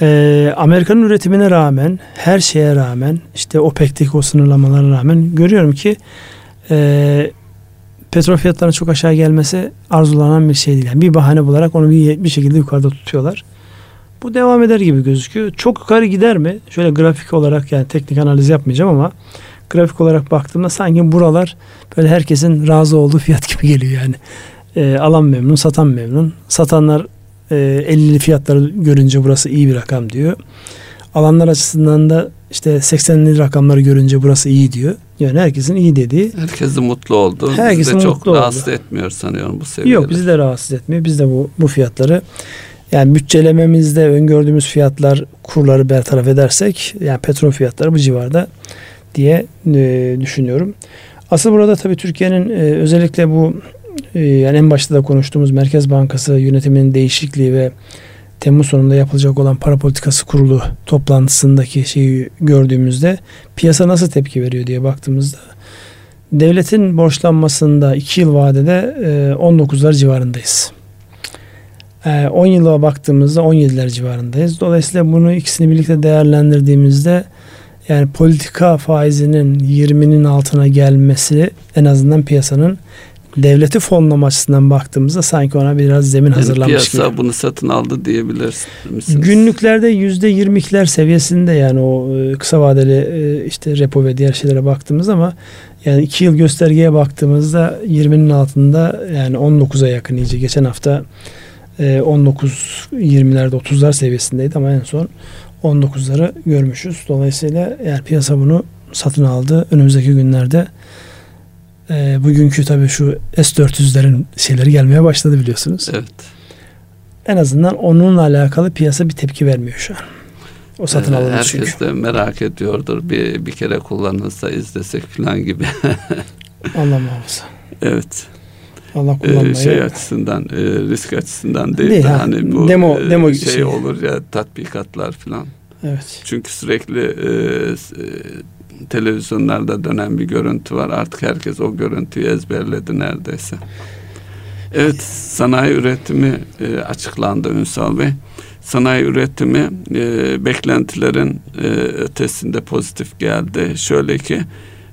Ee, Amerika'nın üretimine rağmen her şeye rağmen işte OPEC'teki o sınırlamalara rağmen görüyorum ki e, petrol fiyatlarının çok aşağı gelmesi arzulanan bir şey değil. Yani bir bahane bularak onu bir, bir şekilde yukarıda tutuyorlar. Bu devam eder gibi gözüküyor. Çok yukarı gider mi? Şöyle grafik olarak yani teknik analiz yapmayacağım ama grafik olarak baktığımda sanki buralar böyle herkesin razı olduğu fiyat gibi geliyor yani. E, alan memnun, satan memnun. Satanlar e, 50'li fiyatları görünce burası iyi bir rakam diyor. Alanlar açısından da işte 80'li rakamları görünce burası iyi diyor. Yani herkesin iyi dediği. Herkesin mutlu oldu. Herkesin bizi de çok mutlu rahatsız oldu. etmiyor sanıyorum bu seviyeler. Yok bizi de rahatsız etmiyor. Biz de bu, bu fiyatları yani bütçelememizde öngördüğümüz fiyatlar kurları bertaraf edersek yani petrol fiyatları bu civarda diye e, düşünüyorum. Asıl burada tabii Türkiye'nin e, özellikle bu e, yani en başta da konuştuğumuz Merkez Bankası yönetiminin değişikliği ve Temmuz sonunda yapılacak olan para politikası kurulu toplantısındaki şeyi gördüğümüzde piyasa nasıl tepki veriyor diye baktığımızda devletin borçlanmasında 2 yıl vadede e, 19'lar civarındayız. 10 e, yıla baktığımızda 17'ler civarındayız. Dolayısıyla bunu ikisini birlikte değerlendirdiğimizde yani politika faizinin 20'nin altına gelmesi en azından piyasanın devleti fonlama açısından baktığımızda sanki ona biraz zemin yani hazırlanmış piyasa gibi. Piyasa bunu satın aldı diyebiliriz? Günlüklerde yüzde yirmilikler seviyesinde yani o e, kısa vadeli e, işte repo ve diğer şeylere baktığımız ama yani iki yıl göstergeye baktığımızda 20'nin altında yani 19'a yakın iyice geçen hafta 19 e, 20'lerde 30'lar seviyesindeydi ama en son 19'ları görmüşüz. Dolayısıyla eğer piyasa bunu satın aldı önümüzdeki günlerde e, bugünkü tabii şu S400'lerin şeyleri gelmeye başladı biliyorsunuz. Evet. En azından onunla alakalı piyasa bir tepki vermiyor şu an. O satın ee, alınmış çünkü. Herkes de merak ediyordur. Bir, bir kere kullanırsa izlesek falan gibi. Allah muhafaza. Evet. Allah kullanmayı. Ee, şey açısından, e, risk açısından değil, değil de hani bu demo, e, demo şey, şey olur ya tatbikatlar falan. Evet. Çünkü sürekli e, e, televizyonlarda dönen bir görüntü var. Artık herkes o görüntüyü ezberledi neredeyse. Evet, sanayi üretimi e, açıklandı Ünsal Bey. Sanayi üretimi e, beklentilerin e, ötesinde pozitif geldi. Şöyle ki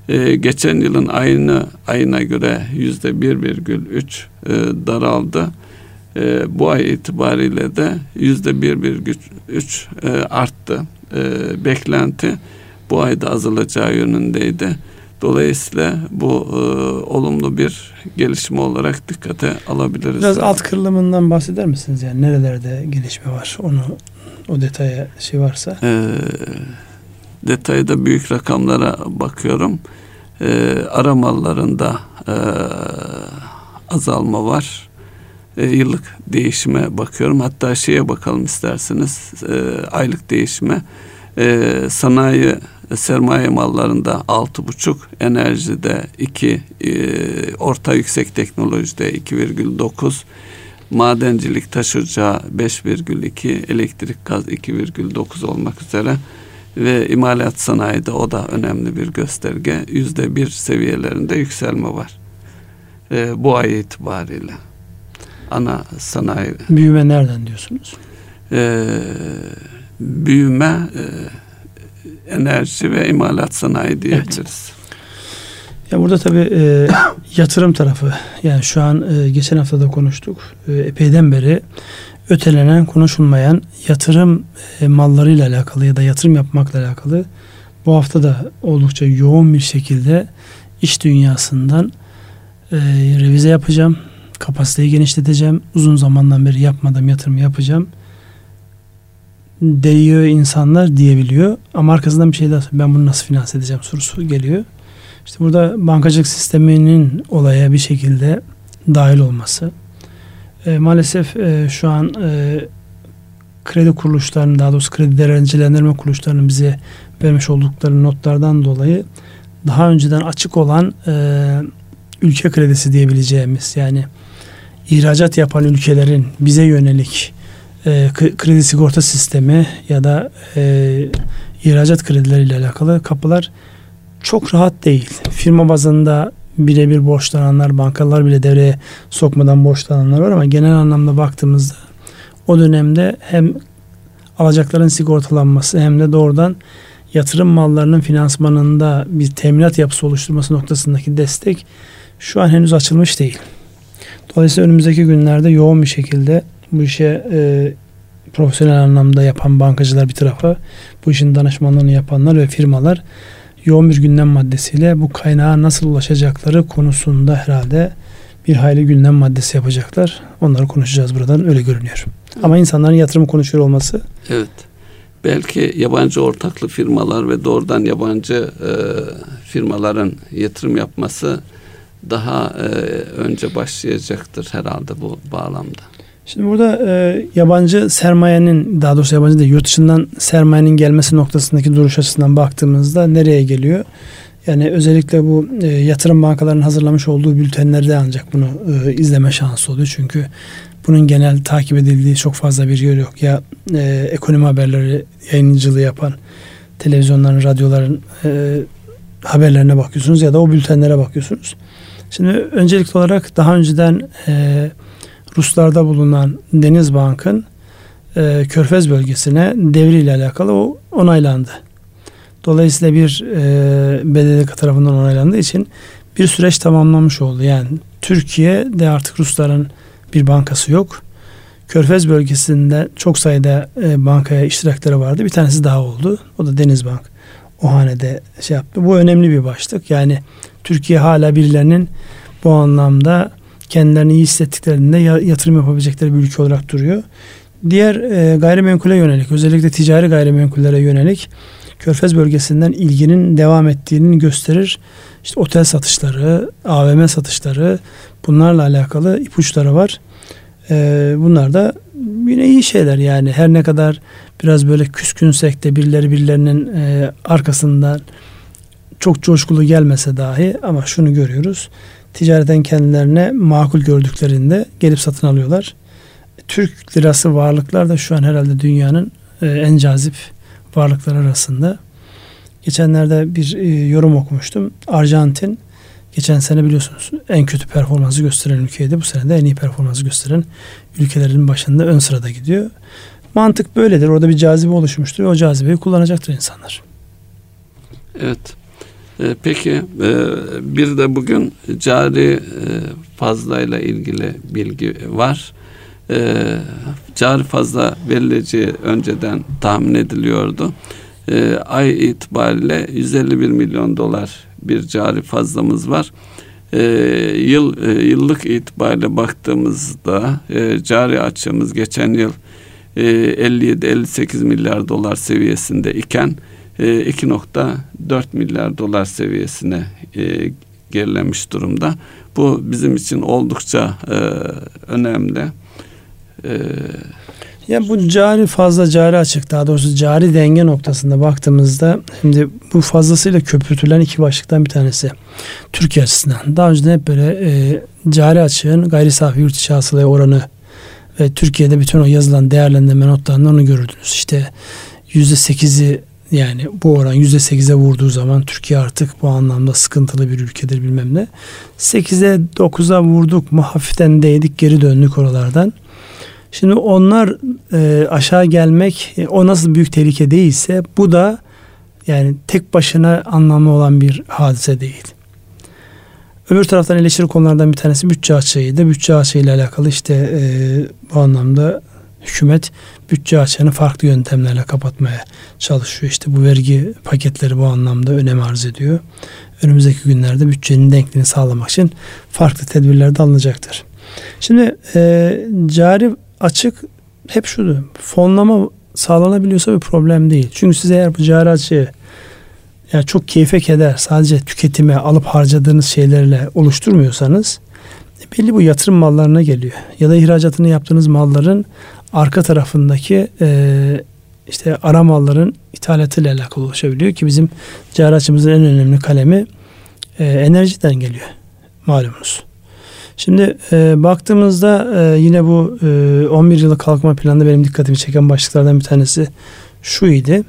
e, geçen yılın ayını ayına göre yüzde bir virgül üç e, daraldı. E, bu ay itibariyle de yüzde bir virgül üç e, arttı. E, beklenti bu ayda azalacağı yönündeydi. Dolayısıyla bu e, olumlu bir gelişme olarak dikkate alabiliriz. Biraz alt kırılımından bahseder misiniz? Yani nerelerde gelişme var? Onu o detaya şey varsa. E, detayda büyük rakamlara bakıyorum. E, ara mallarında e, azalma var. E, yıllık değişime bakıyorum. Hatta şeye bakalım isterseniz e, aylık değişime. E, sanayi sermaye mallarında altı buçuk, enerjide iki, e, orta yüksek teknolojide 2,9, madencilik taşıracağı 5,2, elektrik gaz 2,9 olmak üzere ve imalat sanayide o da önemli bir gösterge. Yüzde bir seviyelerinde yükselme var. E, bu ay itibariyle. Ana sanayi. Büyüme nereden diyorsunuz? E, büyüme e, enerji ve imalat sanayi diyebiliriz. Evet. Ya burada tabii e, yatırım tarafı yani şu an e, geçen hafta da konuştuk. E, epeyden beri ötelenen, konuşulmayan yatırım e, mallarıyla alakalı ya da yatırım yapmakla alakalı bu hafta da oldukça yoğun bir şekilde iş dünyasından e, revize yapacağım. Kapasiteyi genişleteceğim. Uzun zamandan beri yapmadığım yatırım yapacağım değiyor insanlar diyebiliyor. Ama arkasından bir şey daha ben bunu nasıl finanse edeceğim sorusu geliyor. İşte burada bankacılık sisteminin olaya bir şekilde dahil olması. E, maalesef e, şu an e, kredi kuruluşlarının daha doğrusu kredi derecelendirme kuruluşlarının bize vermiş oldukları notlardan dolayı daha önceden açık olan e, ülke kredisi diyebileceğimiz yani ihracat yapan ülkelerin bize yönelik e, kredi sigorta sistemi ya da e, ihracat kredileriyle alakalı kapılar çok rahat değil. Firma bazında birebir borçlananlar, bankalar bile devreye sokmadan borçlananlar var ama genel anlamda baktığımızda o dönemde hem alacakların sigortalanması hem de doğrudan yatırım mallarının finansmanında bir teminat yapısı oluşturması noktasındaki destek şu an henüz açılmış değil. Dolayısıyla önümüzdeki günlerde yoğun bir şekilde bu işe e, profesyonel anlamda yapan bankacılar bir tarafa, bu işin danışmanlığını yapanlar ve firmalar yoğun bir gündem maddesiyle bu kaynağa nasıl ulaşacakları konusunda herhalde bir hayli gündem maddesi yapacaklar. Onları konuşacağız buradan öyle görünüyor. Ama insanların yatırımı konuşuyor olması. Evet. Belki yabancı ortaklı firmalar ve doğrudan yabancı e, firmaların yatırım yapması daha e, önce başlayacaktır herhalde bu bağlamda. Şimdi burada e, yabancı sermayenin daha doğrusu yabancı değil yurt dışından sermayenin gelmesi noktasındaki duruş açısından baktığımızda nereye geliyor? Yani özellikle bu e, yatırım bankalarının hazırlamış olduğu bültenlerde ancak bunu e, izleme şansı oluyor. Çünkü bunun genel takip edildiği çok fazla bir yer yok. Ya e, ekonomi haberleri yayıncılığı yapan televizyonların, radyoların e, haberlerine bakıyorsunuz ya da o bültenlere bakıyorsunuz. Şimdi öncelikli olarak daha önceden e, Ruslarda bulunan Denizbank'ın e, Körfez bölgesine devriyle alakalı o onaylandı. Dolayısıyla bir e, BDDK tarafından onaylandığı için bir süreç tamamlamış oldu. Yani Türkiye'de artık Rusların bir bankası yok. Körfez bölgesinde çok sayıda e, bankaya iştirakları vardı. Bir tanesi daha oldu. O da Denizbank. O hanede şey yaptı. Bu önemli bir başlık. Yani Türkiye hala birilerinin bu anlamda kendilerini iyi hissettiklerinde yatırım yapabilecekleri bir ülke olarak duruyor. Diğer e, gayrimenkule yönelik özellikle ticari gayrimenkullere yönelik Körfez bölgesinden ilginin devam ettiğini gösterir. İşte otel satışları, AVM satışları bunlarla alakalı ipuçları var. E, bunlar da yine iyi şeyler yani her ne kadar biraz böyle küskünsek de birileri birilerinin e, arkasından çok coşkulu gelmese dahi ama şunu görüyoruz ticareten kendilerine makul gördüklerinde gelip satın alıyorlar. Türk lirası varlıklar da şu an herhalde dünyanın e, en cazip varlıklar arasında. Geçenlerde bir e, yorum okumuştum. Arjantin geçen sene biliyorsunuz en kötü performansı gösteren ülkeydi. Bu sene de en iyi performansı gösteren ülkelerin başında ön sırada gidiyor. Mantık böyledir. Orada bir cazibe oluşmuştur. O cazibeyi kullanacaktır insanlar. Evet. E, peki e, bir de bugün cari e, fazlayla ilgili bilgi var. E, cari fazla verileceği önceden tahmin ediliyordu. E, ay itibariyle 151 milyon dolar bir cari fazlamız var. E, yıl e, yıllık itibariyle baktığımızda e, cari açığımız geçen yıl e, 57-58 milyar dolar seviyesinde iken 2.4 e, milyar dolar seviyesine e, gerilemiş durumda. Bu bizim için oldukça e, önemli. Ya bu cari fazla cari açık daha doğrusu cari denge noktasında baktığımızda şimdi bu fazlasıyla köpürtülen iki başlıktan bir tanesi Türkiye açısından. Daha önce hep böyle e, cari açığın gayri safi yurt içi hasılaya oranı ve Türkiye'de bütün o yazılan değerlendirme notlarında onu görürdünüz. İşte yüzde sekizi yani bu oran yüzde sekize vurduğu zaman Türkiye artık bu anlamda sıkıntılı bir ülkedir bilmem ne. Sekize dokuza vurduk mu hafiften değdik geri döndük oralardan. Şimdi onlar e, aşağı gelmek e, o nasıl büyük tehlike değilse bu da yani tek başına anlamlı olan bir hadise değil. Öbür taraftan eleştiri konulardan bir tanesi bütçe açığıydı. Bütçe açığıyla alakalı işte e, bu anlamda hükümet bütçe açığını farklı yöntemlerle kapatmaya çalışıyor. İşte bu vergi paketleri bu anlamda önem arz ediyor. Önümüzdeki günlerde bütçenin denkliğini sağlamak için farklı tedbirler de alınacaktır. Şimdi e, cari açık hep şudur. Fonlama sağlanabiliyorsa bir problem değil. Çünkü siz eğer bu cari açığı yani çok keyfe keder sadece tüketime alıp harcadığınız şeylerle oluşturmuyorsanız belli bu yatırım mallarına geliyor. Ya da ihracatını yaptığınız malların arka tarafındaki e, işte ara malların ithalatıyla alakalı oluşabiliyor ki bizim cari en önemli kalemi e, enerjiden geliyor malumunuz. Şimdi e, baktığımızda e, yine bu e, 11 yıllık kalkma planında benim dikkatimi çeken başlıklardan bir tanesi şu idi.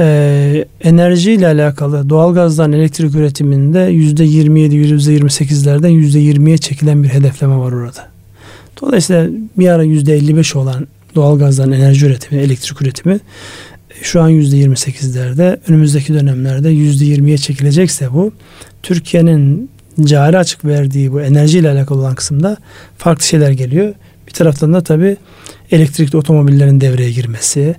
E, enerji ile alakalı doğalgazdan elektrik üretiminde yüzde 27, yüzde 28'lerden yüzde 20'ye çekilen bir hedefleme var orada. Dolayısıyla bir ara yüzde 55 olan doğalgazdan enerji üretimi, elektrik üretimi şu an yüzde 28'lerde önümüzdeki dönemlerde yüzde 20'ye çekilecekse bu Türkiye'nin cari açık verdiği bu enerji ile alakalı olan kısımda farklı şeyler geliyor. Bir taraftan da tabi elektrikli otomobillerin devreye girmesi,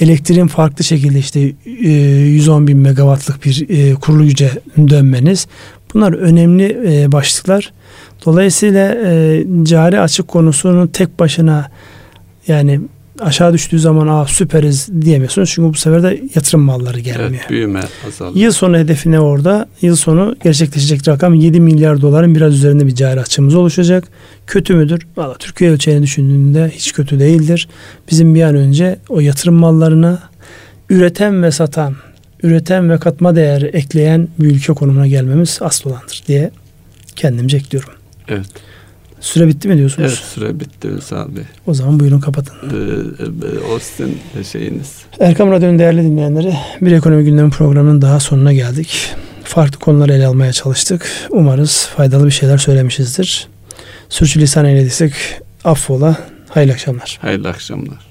elektriğin farklı şekilde işte 110 e, bin megawattlık bir e, kurulu güce dönmeniz bunlar önemli e, başlıklar. Dolayısıyla cari açık konusunu tek başına yani aşağı düştüğü zaman aa süperiz diyemiyorsunuz. Çünkü bu sefer de yatırım malları gelmiyor. Evet, büyüme azalıyor. Yıl sonu hedefi ne orada? Yıl sonu gerçekleşecek rakam 7 milyar doların biraz üzerinde bir cari açığımız oluşacak. Kötü müdür? Valla Türkiye ölçeğini düşündüğünde hiç kötü değildir. Bizim bir an önce o yatırım mallarına üreten ve satan, üreten ve katma değer ekleyen bir ülke konumuna gelmemiz asıl olandır diye kendimce ekliyorum. Evet. Süre bitti mi diyorsunuz? Evet süre bitti Ünsal Bey. O zaman buyurun kapatın. Ee, e, o sizin şeyiniz. Erkam Radyo'nun değerli dinleyenleri bir ekonomi gündemi programının daha sonuna geldik. Farklı konuları ele almaya çalıştık. Umarız faydalı bir şeyler söylemişizdir. Sürçülisan eylediysek affola. Hayırlı akşamlar. Hayırlı akşamlar.